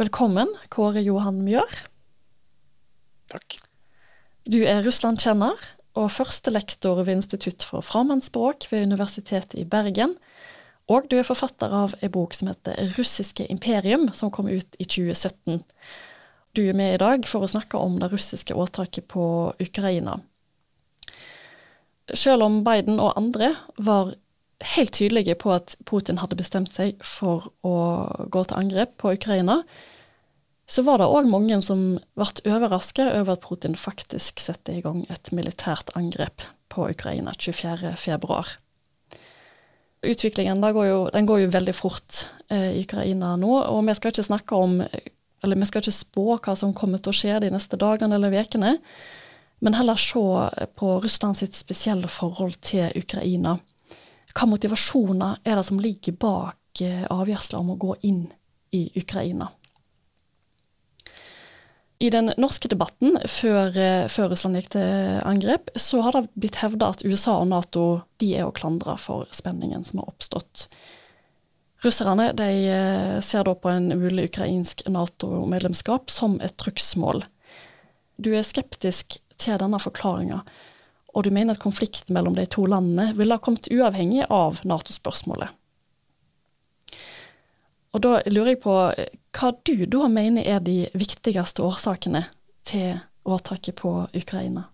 Velkommen, Kåre Johan Mjør. Takk. Du er Russland-kjenner og førstelektor ved Institutt for fremmedspråk ved Universitetet i Bergen. Og du er forfatter av en bok som heter 'Russiske imperium', som kom ut i 2017. Du er med i dag for å snakke om det russiske åtaket på Ukraina. Selv om Biden og andre var helt tydelige på at Putin hadde bestemt seg for å gå til angrep på Ukraina, så var det òg mange som ble overraska over at Putin faktisk satte i gang et militært angrep på Ukraina 24.2. Utviklingen går jo, går jo veldig fort eh, i Ukraina nå, og vi skal ikke snakke om eller vi skal ikke spå hva som kommer til å skje de neste dagene eller ukene, men heller se på Russland sitt spesielle forhold til Ukraina. Hva motivasjoner er det som ligger bak eh, avgjørelsen om å gå inn i Ukraina? I den norske debatten før, eh, før, Russland gikk til angrep, så har det blitt hevda at USA og Nato de er å klandre for spenningen som har oppstått. Russerne de eh, ser da på en mulig ukrainsk Nato-medlemskap som et trugsmål. Du er skeptisk til denne forklaringa, og du mener at konflikten mellom de to landene ville ha kommet uavhengig av Nato-spørsmålet. Og da lurer jeg på hva du da mener er de viktigste årsakene til åtaket på Ukraina?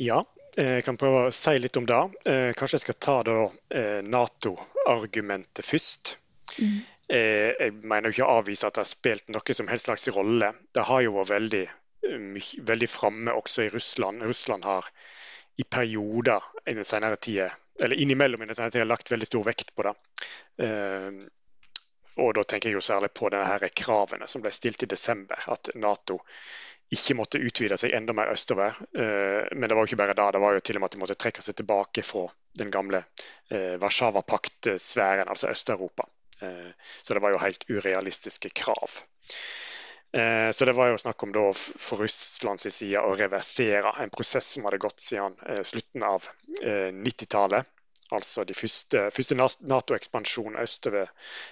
Ja, jeg kan prøve å si litt om det. Eh, kanskje jeg skal ta da Nato-argumentet først. Mm. Eh, jeg mener ikke å avvise at det har spilt noe som helst slags rolle. Det har jo vært veldig, veldig framme også i Russland. Russland har i perioder i den senere tida eller innimellom i den senere tida, lagt veldig stor vekt på det. Uh, og da tenker jeg jo særlig på denne kravene som ble stilt i desember. At Nato ikke måtte utvide seg enda mer østover. Uh, men det var jo ikke bare da, det var jo til og med at de måtte trekke seg tilbake fra den gamle uh, Warszawapakt-sfæren, altså Øst-Europa. så det var jo helt urealistiske krav. Så det var jo snakk om da for Russlands side å reversere en prosess som hadde gått siden slutten av 90-tallet. Altså de første, første Nato-ekspansjonen østover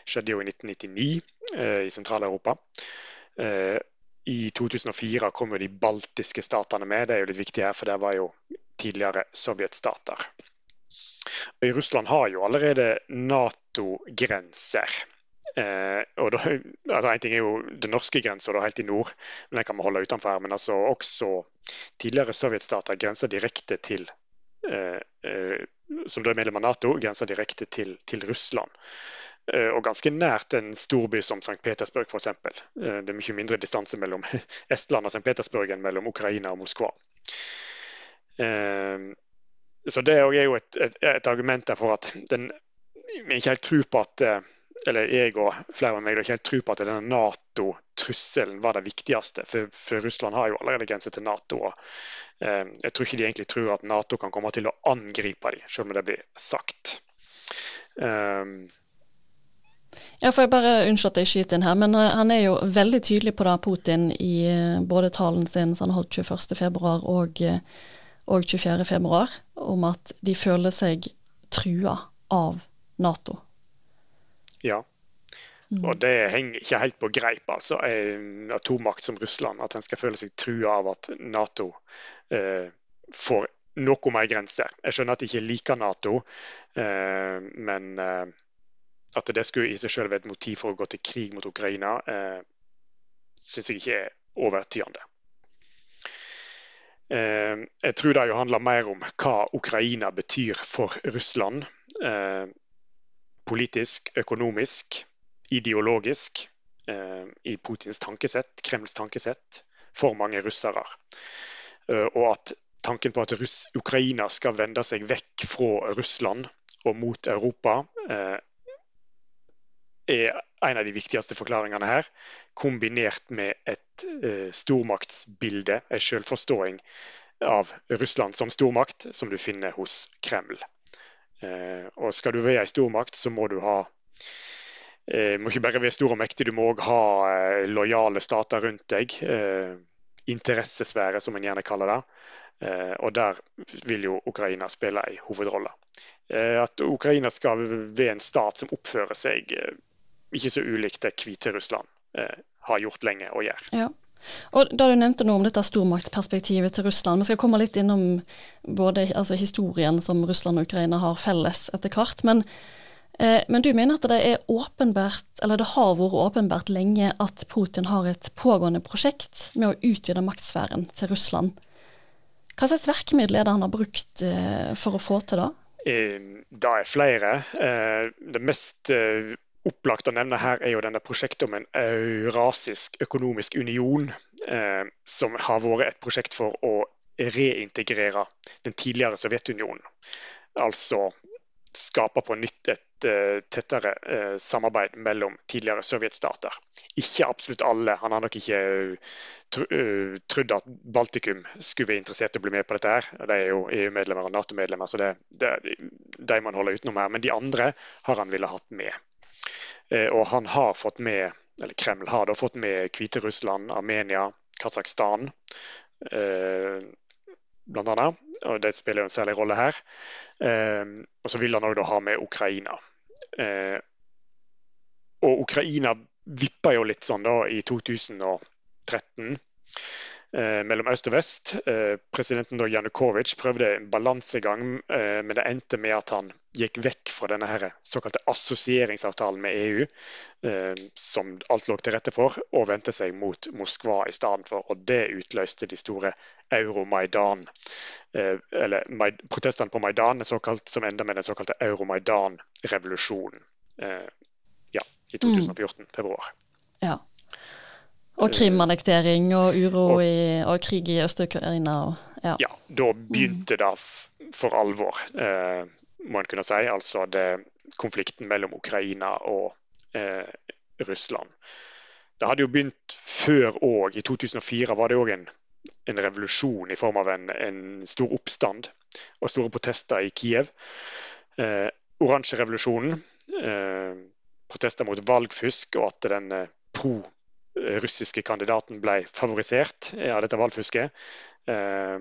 skjedde jo i 1999 eh, i Sentral-Europa. Eh, I 2004 kom jo de baltiske statene med. Det er jo litt viktig her, for det var jo tidligere sovjetstater. I Russland har jo allerede Nato-grenser. Eh, og da, altså En ting er jo den norske grensa helt i nord, men den kan vi holde utenfor. her, Men altså også tidligere sovjetstater grenser direkte til eh, eh som da er medlem av Nato, grenser direkte til, til Russland. Eh, og ganske nært en storby som St. Petersburg f.eks. Eh, det er mye mindre distanse mellom Estland og St. Petersburg enn mellom Ukraina og Moskva. Eh, så det er jo et, et, et argument for at den, vi ikke helt tror på at eller jeg og flere av meg ikke helt tro på at denne Nato-trusselen var det viktigste. For, for, Russland har jo allerede grenser til Nato. og eh, Jeg tror ikke de egentlig tror at Nato kan komme til å angripe dem, selv om det blir sagt. Um, ja, får jeg bare Unnskyld at jeg skyter inn her, men uh, han er jo veldig tydelig på det, Putin, i uh, både talen sin som han holdt 21.2 og, og 24.2, om at de føler seg trua av Nato. Ja. Mm. Og det henger ikke helt på greip, altså. En atommakt som Russland. At en skal føle seg trua av at Nato eh, får noe mer grenser. Jeg skjønner at de ikke liker Nato, eh, men eh, at det skulle i seg selv være et motiv for å gå til krig mot Ukraina, eh, syns jeg ikke er overtydende. Eh, jeg tror det jo handler mer om hva Ukraina betyr for Russland. Eh, politisk, økonomisk, ideologisk eh, i Putins tankesett, Kremls tankesett, for mange russere. Eh, og at tanken på at Russ Ukraina skal vende seg vekk fra Russland og mot Europa, eh, er en av de viktigste forklaringene her. Kombinert med et eh, stormaktsbilde, en selvforståing av Russland som stormakt, som du finner hos Kreml. Eh, og skal du være en stormakt, så må du ha eh, må ikke bare være stor og mektig, du må òg ha eh, lojale stater rundt deg. Interessesfære, som en gjerne kaller det. Og der vil jo Ukraina spille en hovedrolle. At Ukraina skal være en stat som oppfører seg ikke så ulikt det Hviterussland har gjort lenge og gjør. Ja. Og da Du nevnte noe om dette stormaktsperspektivet til Russland. Vi skal komme litt innom både altså, historien som Russland og Ukraina har felles etter hvert. Men, eh, men, du mener at det er åpenbart, eller det har vært åpenbart lenge at Putin har et pågående prosjekt med å utvide maktsfæren til Russland. Hva slags virkemiddel er det han har brukt eh, for å få til det? Eh, det er flere. Eh, det mest eh, opplagt å nevne her er jo denne prosjektet om en eurasisk økonomisk union, eh, som har vært et prosjekt for å reintegrere den tidligere Sovjetunionen. Altså skape på nytt et uh, tettere uh, samarbeid mellom tidligere sovjetstater. Ikke absolutt alle. Han har nok ikke tr uh, trodd at Baltikum skulle være interessert i å bli med på dette. her. De er jo EU-medlemmer og Nato-medlemmer, så det, det, de må han holde utenom her. Men de andre har han ville hatt med. Eh, og han har fått med, eller Kreml har da fått med Hviterussland, Armenia, Kasakhstan eh, bl.a. Og det spiller jo en særlig rolle her. Eh, og så vil han òg ha med Ukraina. Og Ukraina vippa jo litt sånn da i 2013 Eh, mellom øst og vest. Presidenten Janukovitsj prøvde en balansegang, men det endte med at han gikk vekk fra denne her såkalte assosieringsavtalen med EU, som alt lå til rette for, og vendte seg mot Moskva i stedet for. Og det utløste de store Euromaidan, eller protestene på Maidan, som enda med den såkalte Euromaidan-revolusjonen ja, i 2014, mm. februar. Ja. Og krimannektering og uro i, og krig i Øst-Ukraina. Ja. ja. da begynte det for alvor, eh, må en kunne si. Altså det, konflikten mellom Ukraina og eh, Russland. Det hadde jo begynt før òg. I 2004 var det òg en, en, revolusjon i form av en, en, stor oppstand og store protester i Kiev. Eh, Oransjerevolusjonen. Eh, protester mot valgfusk og at den eh, pro russiske kandidaten ble favorisert av dette valgfusket, eh,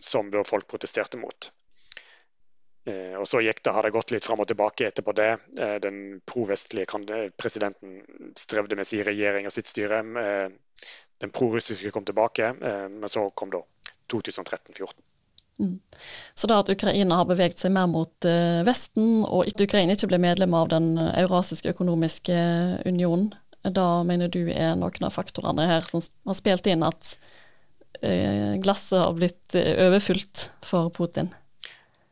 som folk protesterte mot. Eh, og så gikk det, har det gått litt fram og tilbake etterpå det. Eh, den pro-vestlige presidenten strevde med sin regjering og sitt styre. Den pro-russiske kom tilbake, men så kom da 2013-2014. Mm. Så da at Ukraina har beveget seg mer mot Vesten, og at Ukraina ikke ble medlem av den eurasiske økonomiske unionen, da mener du er noen av faktorene her som har spilt inn at eh, glasset har blitt eh, overfylt for Putin?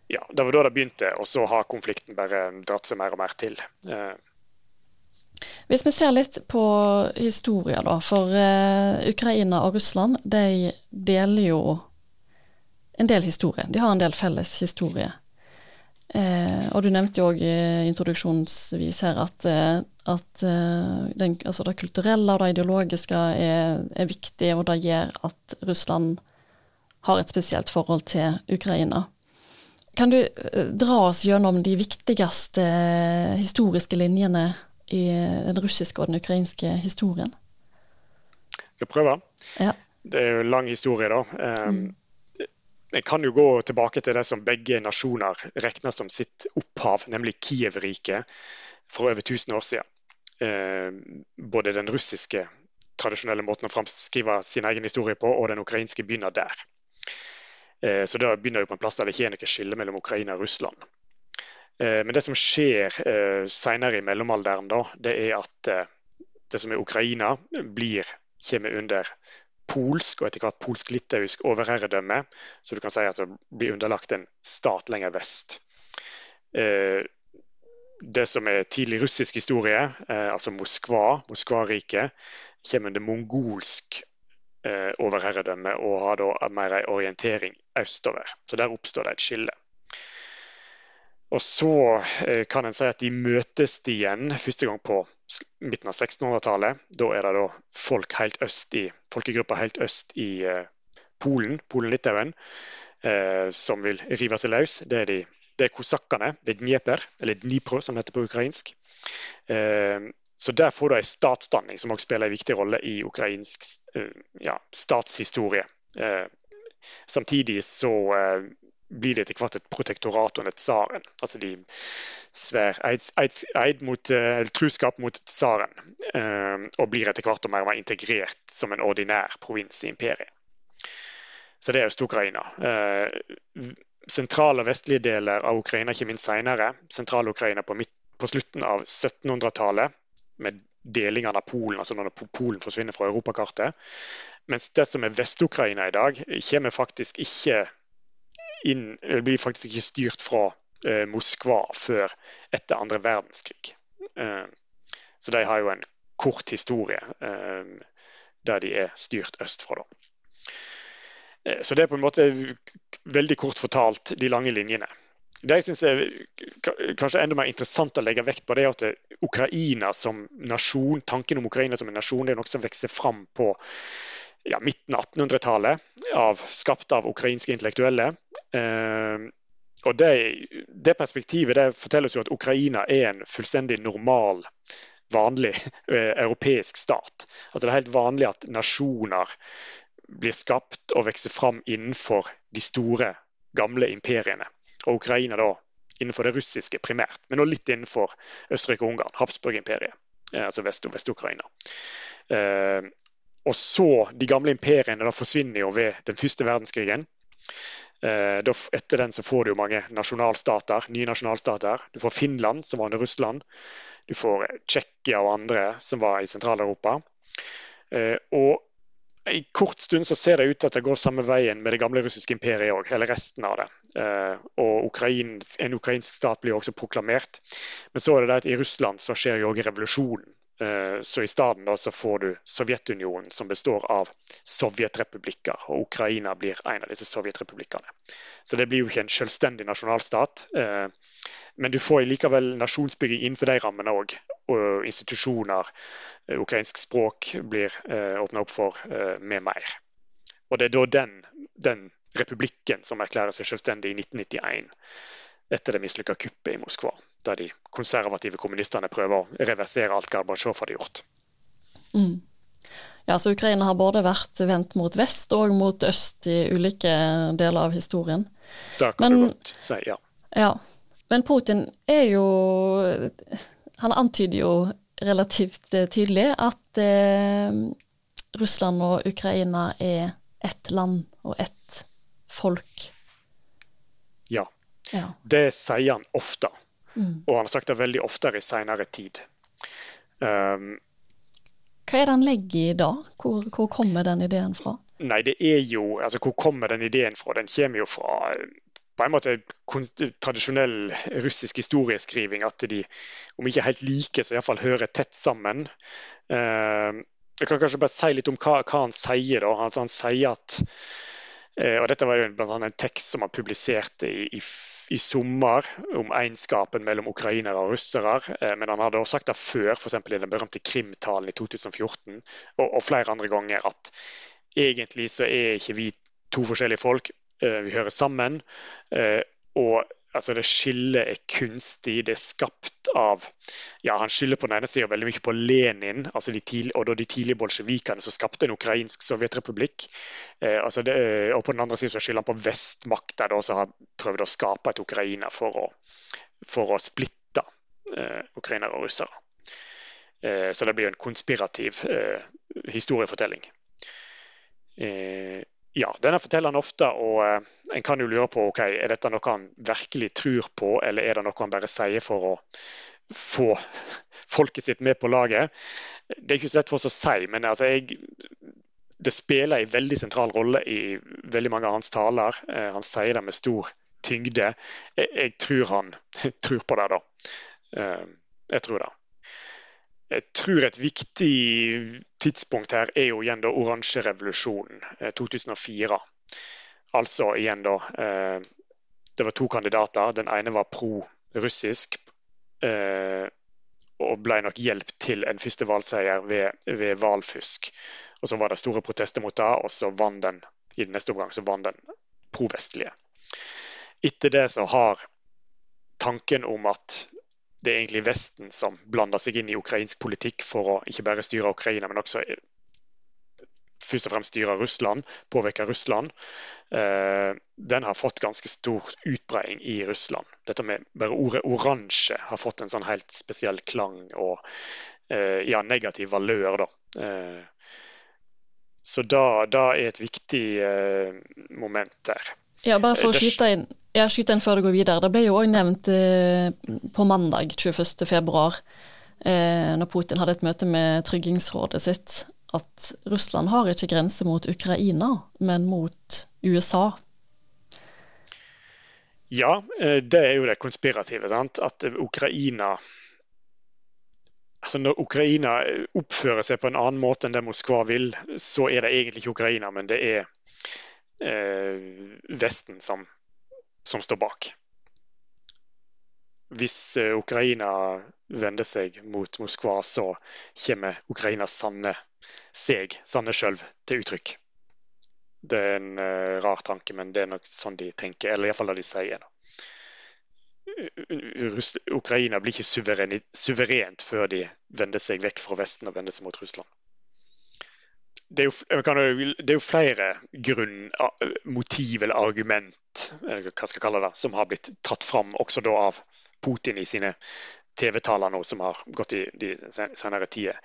Ja, det var da det begynte, og så har konflikten bare dratt seg mer og mer til. Eh. Hvis vi ser litt på historien, da. For uh, Ukraina og Russland de deler jo en del historie. De har en del felles historie. Uh, og du nevnte jo òg introduksjonsvis her at at den, altså det kulturelle og det ideologiske er, er, viktig, og det gjør at Russland har et spesielt forhold til Ukraina. Kan du uh, dra oss gjennom de viktigste historiske linjene i den russiske og den ukrainske historien? Jeg skal prøve. Ja. Det er jo en lang historie, da. Um, mm. Jeg kan jo gå tilbake til det som begge nasjoner regner som sitt opphav, nemlig Kiev-riket for over 1000 år siden. Eh, både den russiske tradisjonelle måten å framskrive sin egen historie på, og den ukrainske begynner der. Eh, så da begynner vi på en plass der det ikke er noe skille mellom Ukraina og Russland. Eh, men det som skjer senere i mellomalderen, da, det er at det som er Ukraina, blir, kommer under polsk og etter hvert polsk-litauisk overherredømme. Så du kan si at det blir underlagt en stat lenger vest det som er tidlig russisk historie, eh, altså Moskva, Moskva-riket, kommer under mongolsk eh, overherredømme og har da mer en orientering østover. Så der oppstår det et skille. Og så eh, kan en si at de møtes igjen første gang på midten av 1600-tallet. Da er det da folk helt øst i, folkegrupper helt øst i eh, Polen, Polen-Litauen, eh, som vil rive seg løs. Det er de er kosakkene ved Dnieper, eller Dnipro som det heter på ukrainsk. Eh, så Der får du en statsdanning som også spiller en viktig rolle i ukrainsk eh, ja, statshistorie. Eh, samtidig så blir det etter hvert et protektorat under tsaren. Altså de svær eid, eid, eid mot, truskap mot tsaren. Og blir etter hvert mer og mer integrert som en ordinær provins i imperiet. Så det er Øst-Ukraina. Sentrale og vestlige deler av Ukraina kommer inn senere. Sentral-Ukraina på, på, slutten av 1700-tallet, med delingen av Polen, altså når Polen forsvinner fra europakartet. Mens det som er Vest-Ukraina i dag, kommer faktisk ikke inn, blir faktisk ikke styrt fra eh, Moskva før etter andre verdenskrig. Eh, så de har jo en kort historie eh, der de er styrt østfra. da. Eh, så det er på en måte veldig kort fortalt de lange linjene. Det jeg synes er kanskje enda mer interessant å legge vekt på, det er at Ukraina som nasjon, tanken om Ukraina som en nasjon det er noe som vokser fram på ja, midten av 1800-tallet, skapt av ukrainske intellektuelle. Eh, og det, det, perspektivet det forteller oss jo at Ukraina er en fullstendig normal, vanlig eh, europeisk stat. Altså Det er helt vanlig at nasjoner blir skapt og vokser fram innenfor de store, gamle imperiene. Og Ukraina da innenfor det russiske primært, men også litt innenfor Østerrike og Ungarn, Habsburg-imperiet, eh, altså Vest-Ukraina. Eh, og så, De gamle imperiene da forsvinner jo ved den første verdenskrigen. Eh, da, etter den så får du jo mange nasjonalstater, nye nasjonalstater. Du får Finland, som var under Russland. Du får Tsjekkia og andre som var i Sentral-Europa. Og i kort stund så ser det ut til at det går samme veien med det gamle russiske imperiet òg, eller resten av det. Eh, og Ukrain, en ukrainsk stat blir også proklamert. Men så er det det at i Russland så skjer jo òg revolusjonen. Eh, så i stedet får du Sovjetunionen, som består av sovjetrepublikker. Og Ukraina blir en av disse sovjetrepublikkene. Så det blir jo ikke en selvstendig nasjonalstat. Eh, men du får likevel nasjonsbygging innenfor de rammene òg. Og institusjoner, eh, ukrainsk språk blir åpna opp for med mer. Og det er da den, den republikken som erklærer seg selvstendig i 1991 etter det mislykka kuppet i Moskva, der de konservative kommunistene prøver å reversere alt Gorbatsjov hadde gjort. Mm. Ja, så Ukraina har både vært vendt mot vest og mot øst i ulike deler av historien. Det kan Men, du godt si, ja. ja. Men Putin er jo Han antyder jo relativt tydelig at eh, Russland og Ukraina er ett land og ett folk. Ja. ja. Det sier han ofte. Mm. Og han har sagt det veldig oftere i seinere tid. Um, Hva er det han legger i da? Hvor, hvor, kommer den ideen fra? Nei, det er jo, altså Hvor kommer den ideen fra? Den kommer jo fra på en måte tradisjonell russisk historieskriving. At de, om ikke helt like, så iallfall hører tett sammen. Uh, jeg kan kanskje bare si litt om hva, hva han sier. da. Han, han sier at og Dette var jo annet en tekst som han publiserte i, i, i sommer om egenskapen mellom ukrainere og russere. Eh, men han hadde også sagt det før, f.eks. i den berømte Krim-talen i 2014, og, og flere andre ganger, at egentlig så er ikke vi to forskjellige folk, Eh, vi hører sammen. Eh, og altså det skillet er kunstig, det er skapt av ja, Han skylder på den ene sida veldig mye på Lenin altså tidlig, og da de tidlige bolsjevikene som skapte en ukrainsk sovjetrepublikk. Eh, altså det, og på den andre sida skylder han på vestmakta som har prøvd å skape et Ukraina for å, for å splitte eh, ukrainere og russere. Eh, så det blir en konspirativ eh, historiefortelling. Eh, ja, denne forteller han ofte, og eh, en kan jo lure på ok, er dette noe han virkelig tror på, eller er det noe han bare sier for å få folket sitt med på laget? Det er ikke så lett for oss å si, men altså, jeg, det spiller en veldig sentral rolle i veldig mange av hans taler. Eh, han sier det med stor tyngde. Jeg, jeg tror han tror på det, da. Eh, jeg tror det. Jeg tror et viktig tidspunkt her er jo igjen da oransjerevolusjonen 2004. Eh, altså igjen da eh, Det var to kandidater. Den ene var pro-russisk eh, og ble nok hjelp til en første valgseier ved, ved valfusk. Og Så var det store protester mot det, og så vant den i den neste omgang så vant den pro-vestlige. Etter det så har tanken om at det er egentlig Vesten som blander seg inn i ukrainsk politikk for å ikke bare styre Ukraina, men også først og fremst styre Russland, påvirke Russland, eh, den har fått ganske stor utbreding i Russland. Dette med bare ordet oransje har fått en sånn helt spesiell klang og eh, ja, negativ valør. da. Eh, så da, da, er et viktig eh, moment der. Ja, bare for å skyte inn, ja, skyt den før det går videre. Det ble jo òg nevnt eh, på mandag 21.2, eh, når Putin hadde et møte med Tryggingsrådet sitt, at Russland har ikke grense mot Ukraina, men mot USA. Ja, eh, det er jo det konspirative. Sant? At Ukraina altså Når Ukraina oppfører seg på en annen måte enn det Moskva vil, så er det egentlig ikke Ukraina, men det er eh, Vesten som, som står bak hvis eh, Ukraina vender seg mot Moskva, så kommer Ukrainas sanne seg, sanne sjølv, til uttrykk. Det er en uh, rar tanke, men det er nok sånn de tenker, eller iallfall det de sier. da. Ukraina blir ikke suverent før de vender seg vekk fra Vesten og vender seg mot Russland. Det er, jo, det er jo, flere grunn, motiv eller argument eller hva skal jeg kalle det, som har blitt tatt fram også da av Putin i sine TV-taler nå som har gått i de senere tider.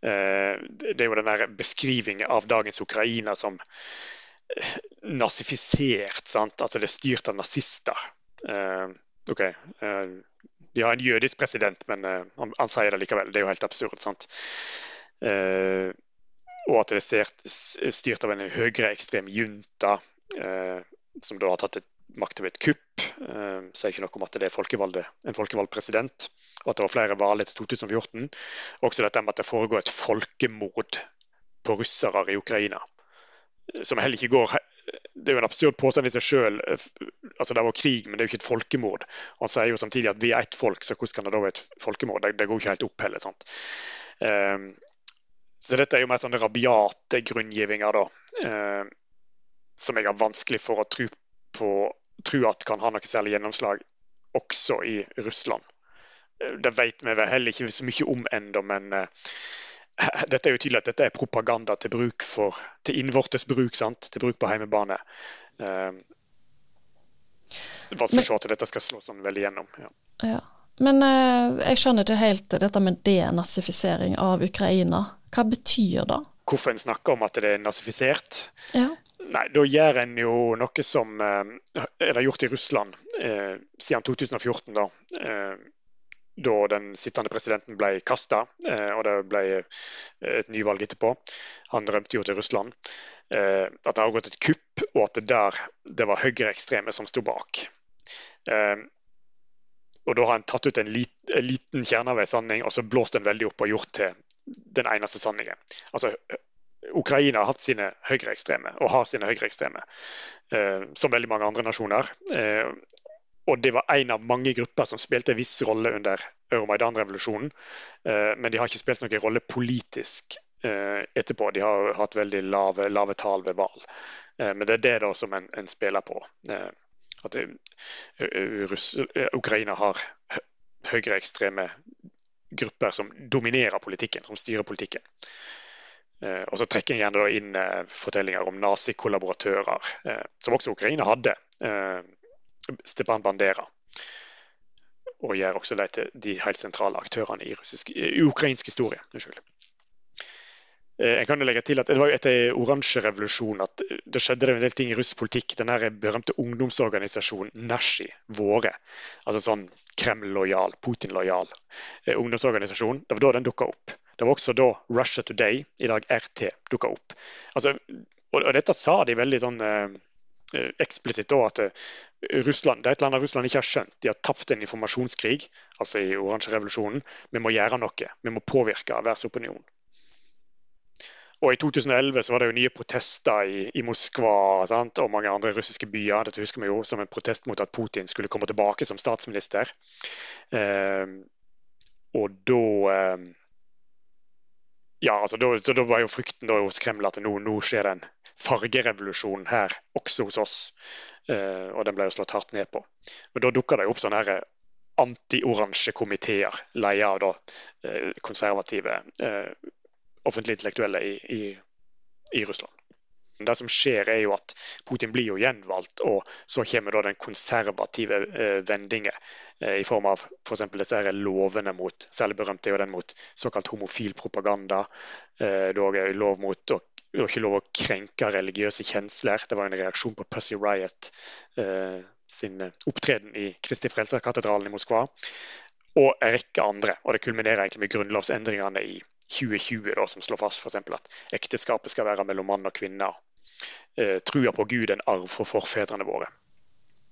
Eh, det er jo den der beskrivingen av dagens Ukraina som eh, nazifisert. Sant? At det er styrt av nazister. Eh, OK. De har en jødisk president, men han, han sier det likevel. Det er jo helt absurd. sant? Og at det er styrt av en høyreekstrem junta som da har tatt makt ved et kupp. Eh, sier ikke noe om at det er en folkevalgt president, og at det var flere valg etter 2014. Også dette med at det foregår et folkemord på russere i Ukraina. Som heller ikke går Det er jo en absurd påstand i seg sjøl. Altså, det var krig, men det er jo ikke et folkemord. Og han sier jo samtidig at vi er ett folk, så hvordan kan det da være et folkemord? Det, det går ikke helt opp heller. sant? Um, så dette er jo mer sånne rabiate grunngivinger, da. Eh, som jeg har vanskelig for å tro på tro at kan ha noe særlig gjennomslag også i Russland. Eh, det vet vi vel heller ikke så mye om ennå, men eh, dette er jo tydelig at dette er propaganda til bruk for, til innvortes bruk, sant? til bruk på heimebane. Eh, vanskelig å se at dette skal slå sånn veldig gjennom. Ja. ja. Men eh, jeg skjønner ikke helt dette med denazifisering av Ukraina. Hva betyr det? Hvorfor en snakker om at det er nazifisert? Ja. Nei, da gjør en jo noe som eh, er gjort i Russland eh, siden 2014, da. Eh, da den sittende presidenten ble kasta, eh, og det ble eh, et nyvalg etterpå. Han rømte jo til Russland. Eh, at det har gått et kupp, og at det der det var høyreekstreme som sto bak. og da har en tatt ut en, lit, en liten kjerne av en sanning, og så blåst den veldig opp og gjort til den eneste sanningen. Altså Ukraina har hatt sine høyreekstreme, og har sine høyreekstreme, eh, som veldig mange andre nasjoner. Eh, og det var en av mange grupper som spilte en viss rolle under Euromaidan-revolusjonen. Eh, men de har ikke spilt noen rolle politisk eh, etterpå. De har hatt veldig lave, lave tall ved valg. Eh, men det er det da som en, en spiller på. Eh, at Russ, Ukraina har høyreekstreme grupper som dominerer politikken, som styrer politikken. Eh, og så trekker en gjerne inn eh, fortellinger om nazikollaboratører, eh, som også Ukraina hadde. Stepan Bandera. Og gjør også det til de helt sentrale aktørene i, russisk, ukrainsk historie. Unnskyld. Jeg kan jo legge til at Det var jo etter oransje revolusjon at det skjedde en del ting i russisk politikk. Den berømte ungdomsorganisasjonen Nashi, Våre, altså sånn Kreml-lojal, Putin-lojal ungdomsorganisasjon, det var da den dukka opp. Det var også da Russia Today, i dag RT, dukka opp. Altså, og, og, dette sa de veldig sånn eh, eksplisitt da, at eh, Russland, det er et land Russland ikke har skjønt. De har tapt en informasjonskrig, altså i oransje revolusjonen. Vi må gjøre noe. Vi må påvirke verdensopinionen. Og I 2011 så var det jo nye protester i, i Moskva sant? og mange andre russiske byer. Dette husker vi jo som en protest mot at Putin skulle komme tilbake som statsminister. Eh, og da eh, ja, altså da, så da var jo frykten hos Kreml at nå, nå skjer det en fargerevolusjon her, også hos oss. Eh, og den ble jo slått hardt ned på. Men da dukka det jo opp sånne her anti-oransje komiteer, leia av da uh, konservative offentlige intellektuelle i, i, i Russland. Det som skjer er jo at Putin blir jo gjenvalgt, og så kommer da den konservative eh, vendingen eh, i form av f.eks. For disse her lovene mot særlig berømt er den mot såkalt homofil propaganda. Eh, det er lov mot å var ikke lov å krenke religiøse kjensler. Det var en reaksjon på Pussy Riot eh, sin opptreden i Kristi Frelserkatedralen i Moskva. Og en rekke andre. Og det kulminerer egentlig med grunnlovsendringene i 2020, da, som slår fast f.eks. at ekteskapet skal være mellom mann og kvinne eh, trua på Gud en arv for forfedrene våre.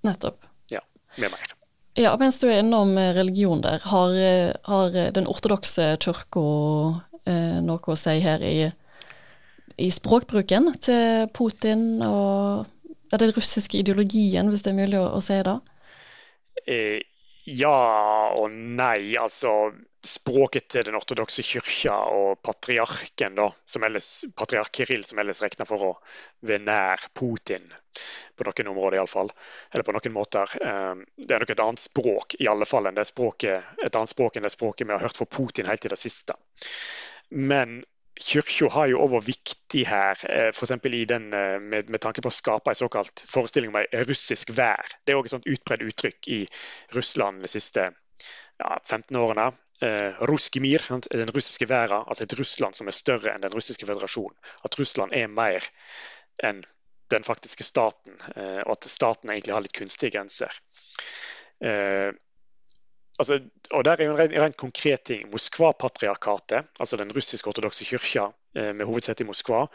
Nettopp. Ja, med mer. Ja, Mens du er innom eh, religion der, har, eh, har den ortodokse kirka eh, noe å si her i, i språkbruken til Putin og det den russiske ideologien, hvis det er mulig å, å si det? Eh, ja og nei. Altså språket til den ortodokse kyrkja og patriarken, da, som ellers, patriark Kirill, som ellers regner for å være nær Putin, på noen områder iallfall, eller på noen måter. Eh, det er nok et annet språk i alle fall enn det språket, et annet språk enn det språket vi har hørt fra Putin helt til det siste. Men Kirka har jo vært viktig her, eh, f.eks. Eh, med, med tanke på å skape en såkalt forestilling om en russisk vær. Det er òg et sånt utbredt uttrykk i Russland de siste ja, 15 årene. Eh, Ruskimir, den russiske verden, altså et Russland som er større enn den russiske føderasjonen. At Russland er mer enn den faktiske staten, eh, og at staten egentlig har litt kunstige grenser. Eh, altså, og der er jo en rent, rent konkret ting. Moskva-patriarkatet, altså den russisk-ortodokse kyrkja eh, med hovedsete i Moskva,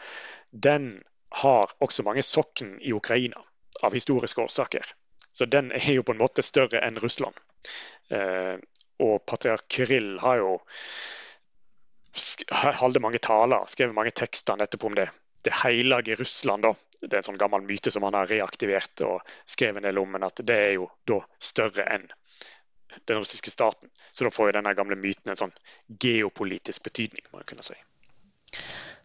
den har også mange sokn i Ukraina av historiske årsaker. Så den er jo på en måte større enn Russland. Eh, og patriark Kyrill har jo holdt mange taler, skrevet mange tekster nettopp om det. Det hellige Russland, da. Det er en sånn gammel myte som han har reaktivert og skrevet en del om, men at det er jo da større enn den russiske staten. Så da får jo denne gamle myten en sånn geopolitisk betydning, må jeg kunne si.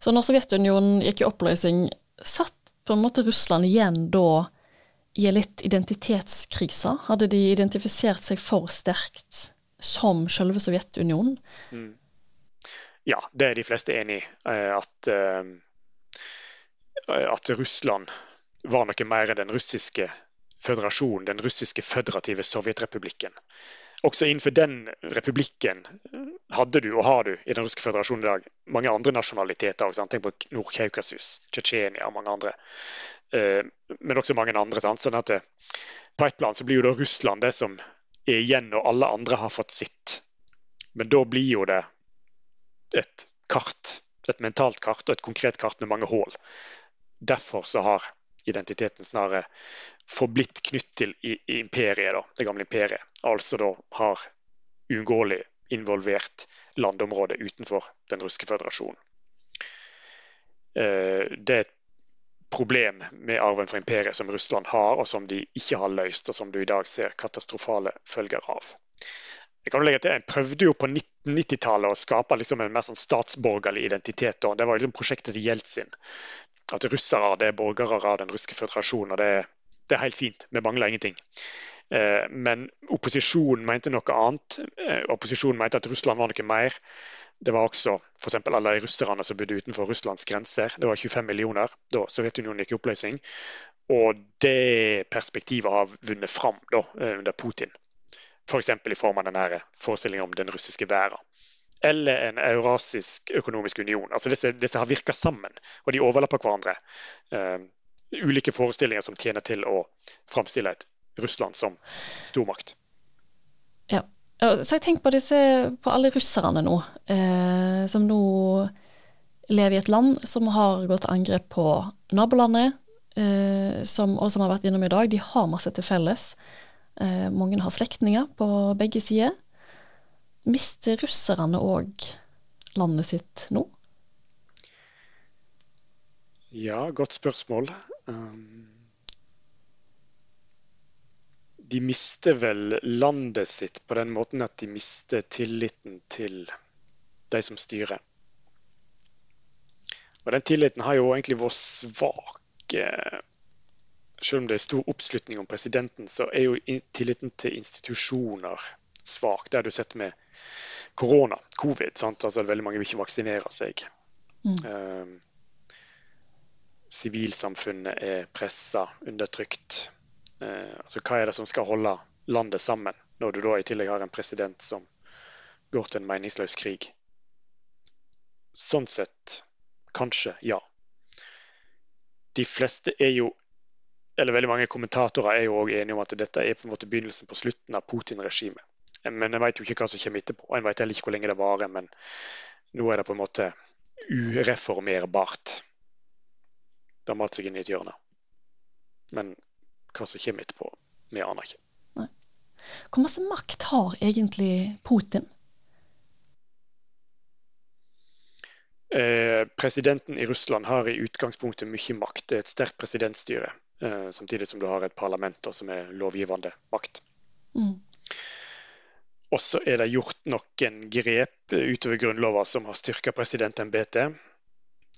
Så når Sovjetunionen gikk i oppløsning, satt på en måte Russland igjen da i en litt identitetskrise? Hadde de identifisert seg for sterkt som selve Sovjetunionen? Mm. Ja, det er de fleste enig i. Eh, at, uh, at Russland var noe mer enn den russiske føderasjonen, den russiske føderative sovjetrepublikken. Også innenfor den republikken hadde du og har du i den russiske føderasjonen i dag mange andre nasjonaliteter. Tenk på Nord-Kaukasus, Tsjetsjenia og mange andre. Eh, men også mange andre. Sant? Sånn at det, på et plan så blir jo da Russland det som er igjen når alle andre har fått sitt. Men da blir jo det et kart, et mentalt kart og et konkret kart med mange hull. Derfor så har identiteten snarere forblitt knytt til imperiet, da, det gamle imperiet. Altså da har uunngåelig involvert landområdet utenfor den russiske føderasjonen. Eh, det er et problem med arven fra imperiet som Russland har, og som de ikke har løst, og som du i dag ser katastrofale følger av. Jeg kan legge til, jeg prøvde jo på 1990-tallet å skape liksom en mer sånn statsborgerlig identitet. Og det var liksom prosjektet til Jeltsin at russere det er borgere av den russiske føderasjonen. og det, det, er helt fint. Vi mangler ingenting. Eh, men opposisjonen mente noe annet. Eh, opposisjonen mente at Russland var noe mer. Det var også f.eks. alle de russerne som bodde utenfor Russlands grenser. Det var 25 millioner da Sovjetunionen gikk i oppløsning. Og det perspektivet har vunnet fram da, eh, under Putin. F.eks. For i form av denne forestillingen om den russiske verden eller en eurasisk økonomisk union. Altså disse, disse har virka sammen, og de overlapper hverandre. Uh, ulike forestillinger som tjener til å framstille et Russland som stormakt. Ja. Så jeg tenker på, disse, på alle russerne nå, eh, som nå lever i et land som har gått angrep på nabolandet, eh, som, og som har vært innom i dag. De har masse til felles. Eh, mange har slektninger på begge sider. Mister russerne òg landet sitt nå? Ja, godt spørsmål. Um, de mister vel landet sitt på den måten at de mister tilliten til de som styrer. Og Den tilliten har jo egentlig vært svak. Selv om det er stor oppslutning om presidenten, så er jo tilliten til institusjoner svak. Det har du sett med korona, covid. Sant? Altså, veldig mange vil ikke vaksinere seg. Mm. Um, sivilsamfunnet er pressa, undertrykt. Eh, altså, hva er det som skal holde landet sammen, når du da i tillegg har en president som går til en meningsløs krig? Sånn sett kanskje, ja. De fleste er jo eller veldig mange kommentatorer er jo også enige om at dette er på en måte begynnelsen på slutten av Putin-regimet. Men en vet jo ikke hva som kommer etterpå. En vet heller ikke hvor lenge det varer. Men nå er det på en måte ureformerbart. Det har malt seg inn i et hjørne. Men hva som kommer etterpå, vi aner ikke. Nei. Hvor masse makt har egentlig Putin? Eh, presidenten i Russland har i utgangspunktet mye makt. Det er et sterkt presidentstyre. Eh, samtidig som du har et parlament som er lovgivende makt. Mm. Og så er det gjort noen grep utover Grunnlova som har styrka presidentembetet.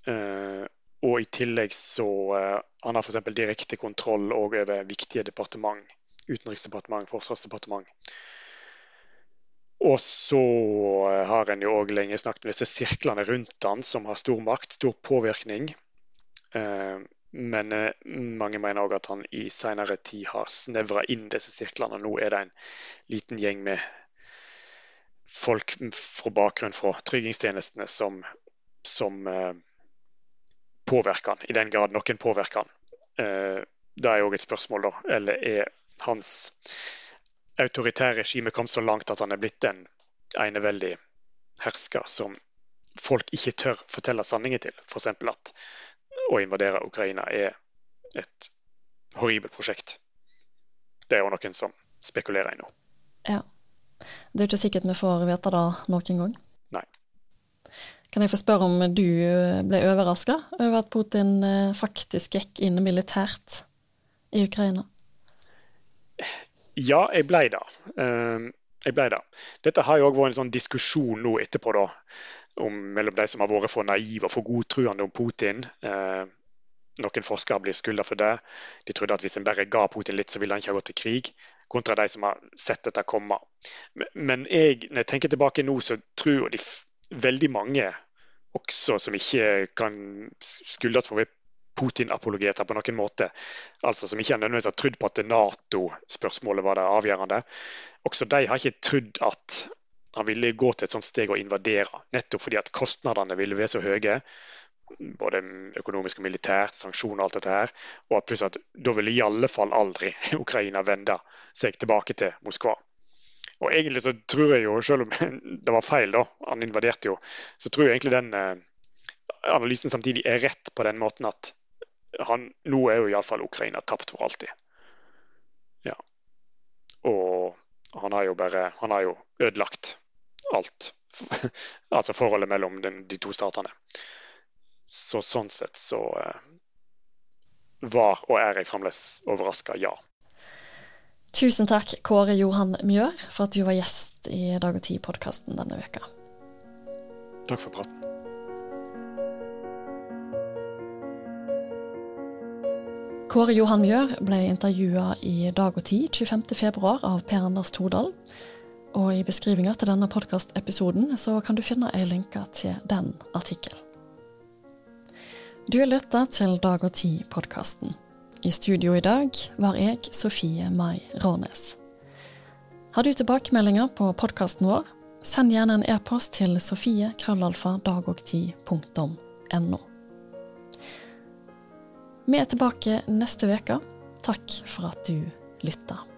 Eh, og i tillegg så uh, Han har f.eks. direkte kontroll over viktige departement. Utenriksdepartement, forsvarsdepartement. Og så uh, har en jo òg lenge snakket om disse sirklene rundt han som har stor makt, stor påvirkning. Uh, men mange mener òg at han i senere tid har snevra inn disse sirklene. Nå er det en liten gjeng med folk fra bakgrunn fra tryggingstjenestene som, som påvirker han, i den grad noen påvirker han. Eh, det er òg et spørsmål, da. Eller er hans autoritære regime kommet så langt at han er blitt en eneveldig hersker som folk ikke tør fortelle sanningen til? F.eks. at å invadere Ukraina er et horribelt prosjekt. Det er jo noen som spekulerer i nå. Ja. Det er jo ikke sikkert vi får vite det noen gang. Kan jeg få spørre om du ble overraska over at Putin eh, faktisk gikk inn militært i Ukraina? Ja, jeg ble det. Ehm, jeg ble det. Dette har jo òg vært en sånn diskusjon nå etterpå da, om, mellom de som har vært for naive og for godtruende om Putin. Ehm, noen forskere blir skylda for det. De trodde at hvis en bare ga Putin litt, så ville han ikke ha gått til krig. Kontra de som har sett dette komme. Men jeg, når jeg tenker tilbake nå, så tror jeg de veldig mange også som ikke kan skuldres for å være Putin-apologeter på noen måte. Altså Som ikke nødvendigvis har trodd på at Nato-spørsmålet var det avgjørende. Også de har ikke trodd at han ville gå til et sånt steg å invadere. Nettopp fordi at kostnadene ville være så høye. Både økonomisk og militært, sanksjoner og alt dette her. Og plutselig at da ville i alle fall aldri Ukraina vende seg tilbake til Moskva. Og egentlig så tror jeg jo, selv om det var feil, da, han invaderte jo, så tror jeg egentlig den eh, analysen samtidig er rett på den måten at han, nå er jo iallfall Ukraina tapt for alltid. Ja. Og han har jo bare Han har jo ødelagt alt. altså forholdet mellom den, de to statene. Så sånn sett så eh, var og er jeg fremdeles overraska, ja. Tusen takk, Kåre Johan Mjør, for at du var gjest i Dag og Tid-podkasten denne veka. Takk for praten. Kåre Johan Mjør ble intervjua i Dag og Tid 25.2 av Per Anders Tordal. Og i beskrivinga til denne podkastepisoden så kan du finne ei lenke til den artikkelen. Du lytter til Dag og Tid-podkasten. I studio i dag var jeg, Sofie Mai Rånes. Har du tilbakemeldinger på podkasten vår, send gjerne en e-post til sofie.krøllalfa.dagogti.no. Vi er tilbake neste uke. Takk for at du lytta.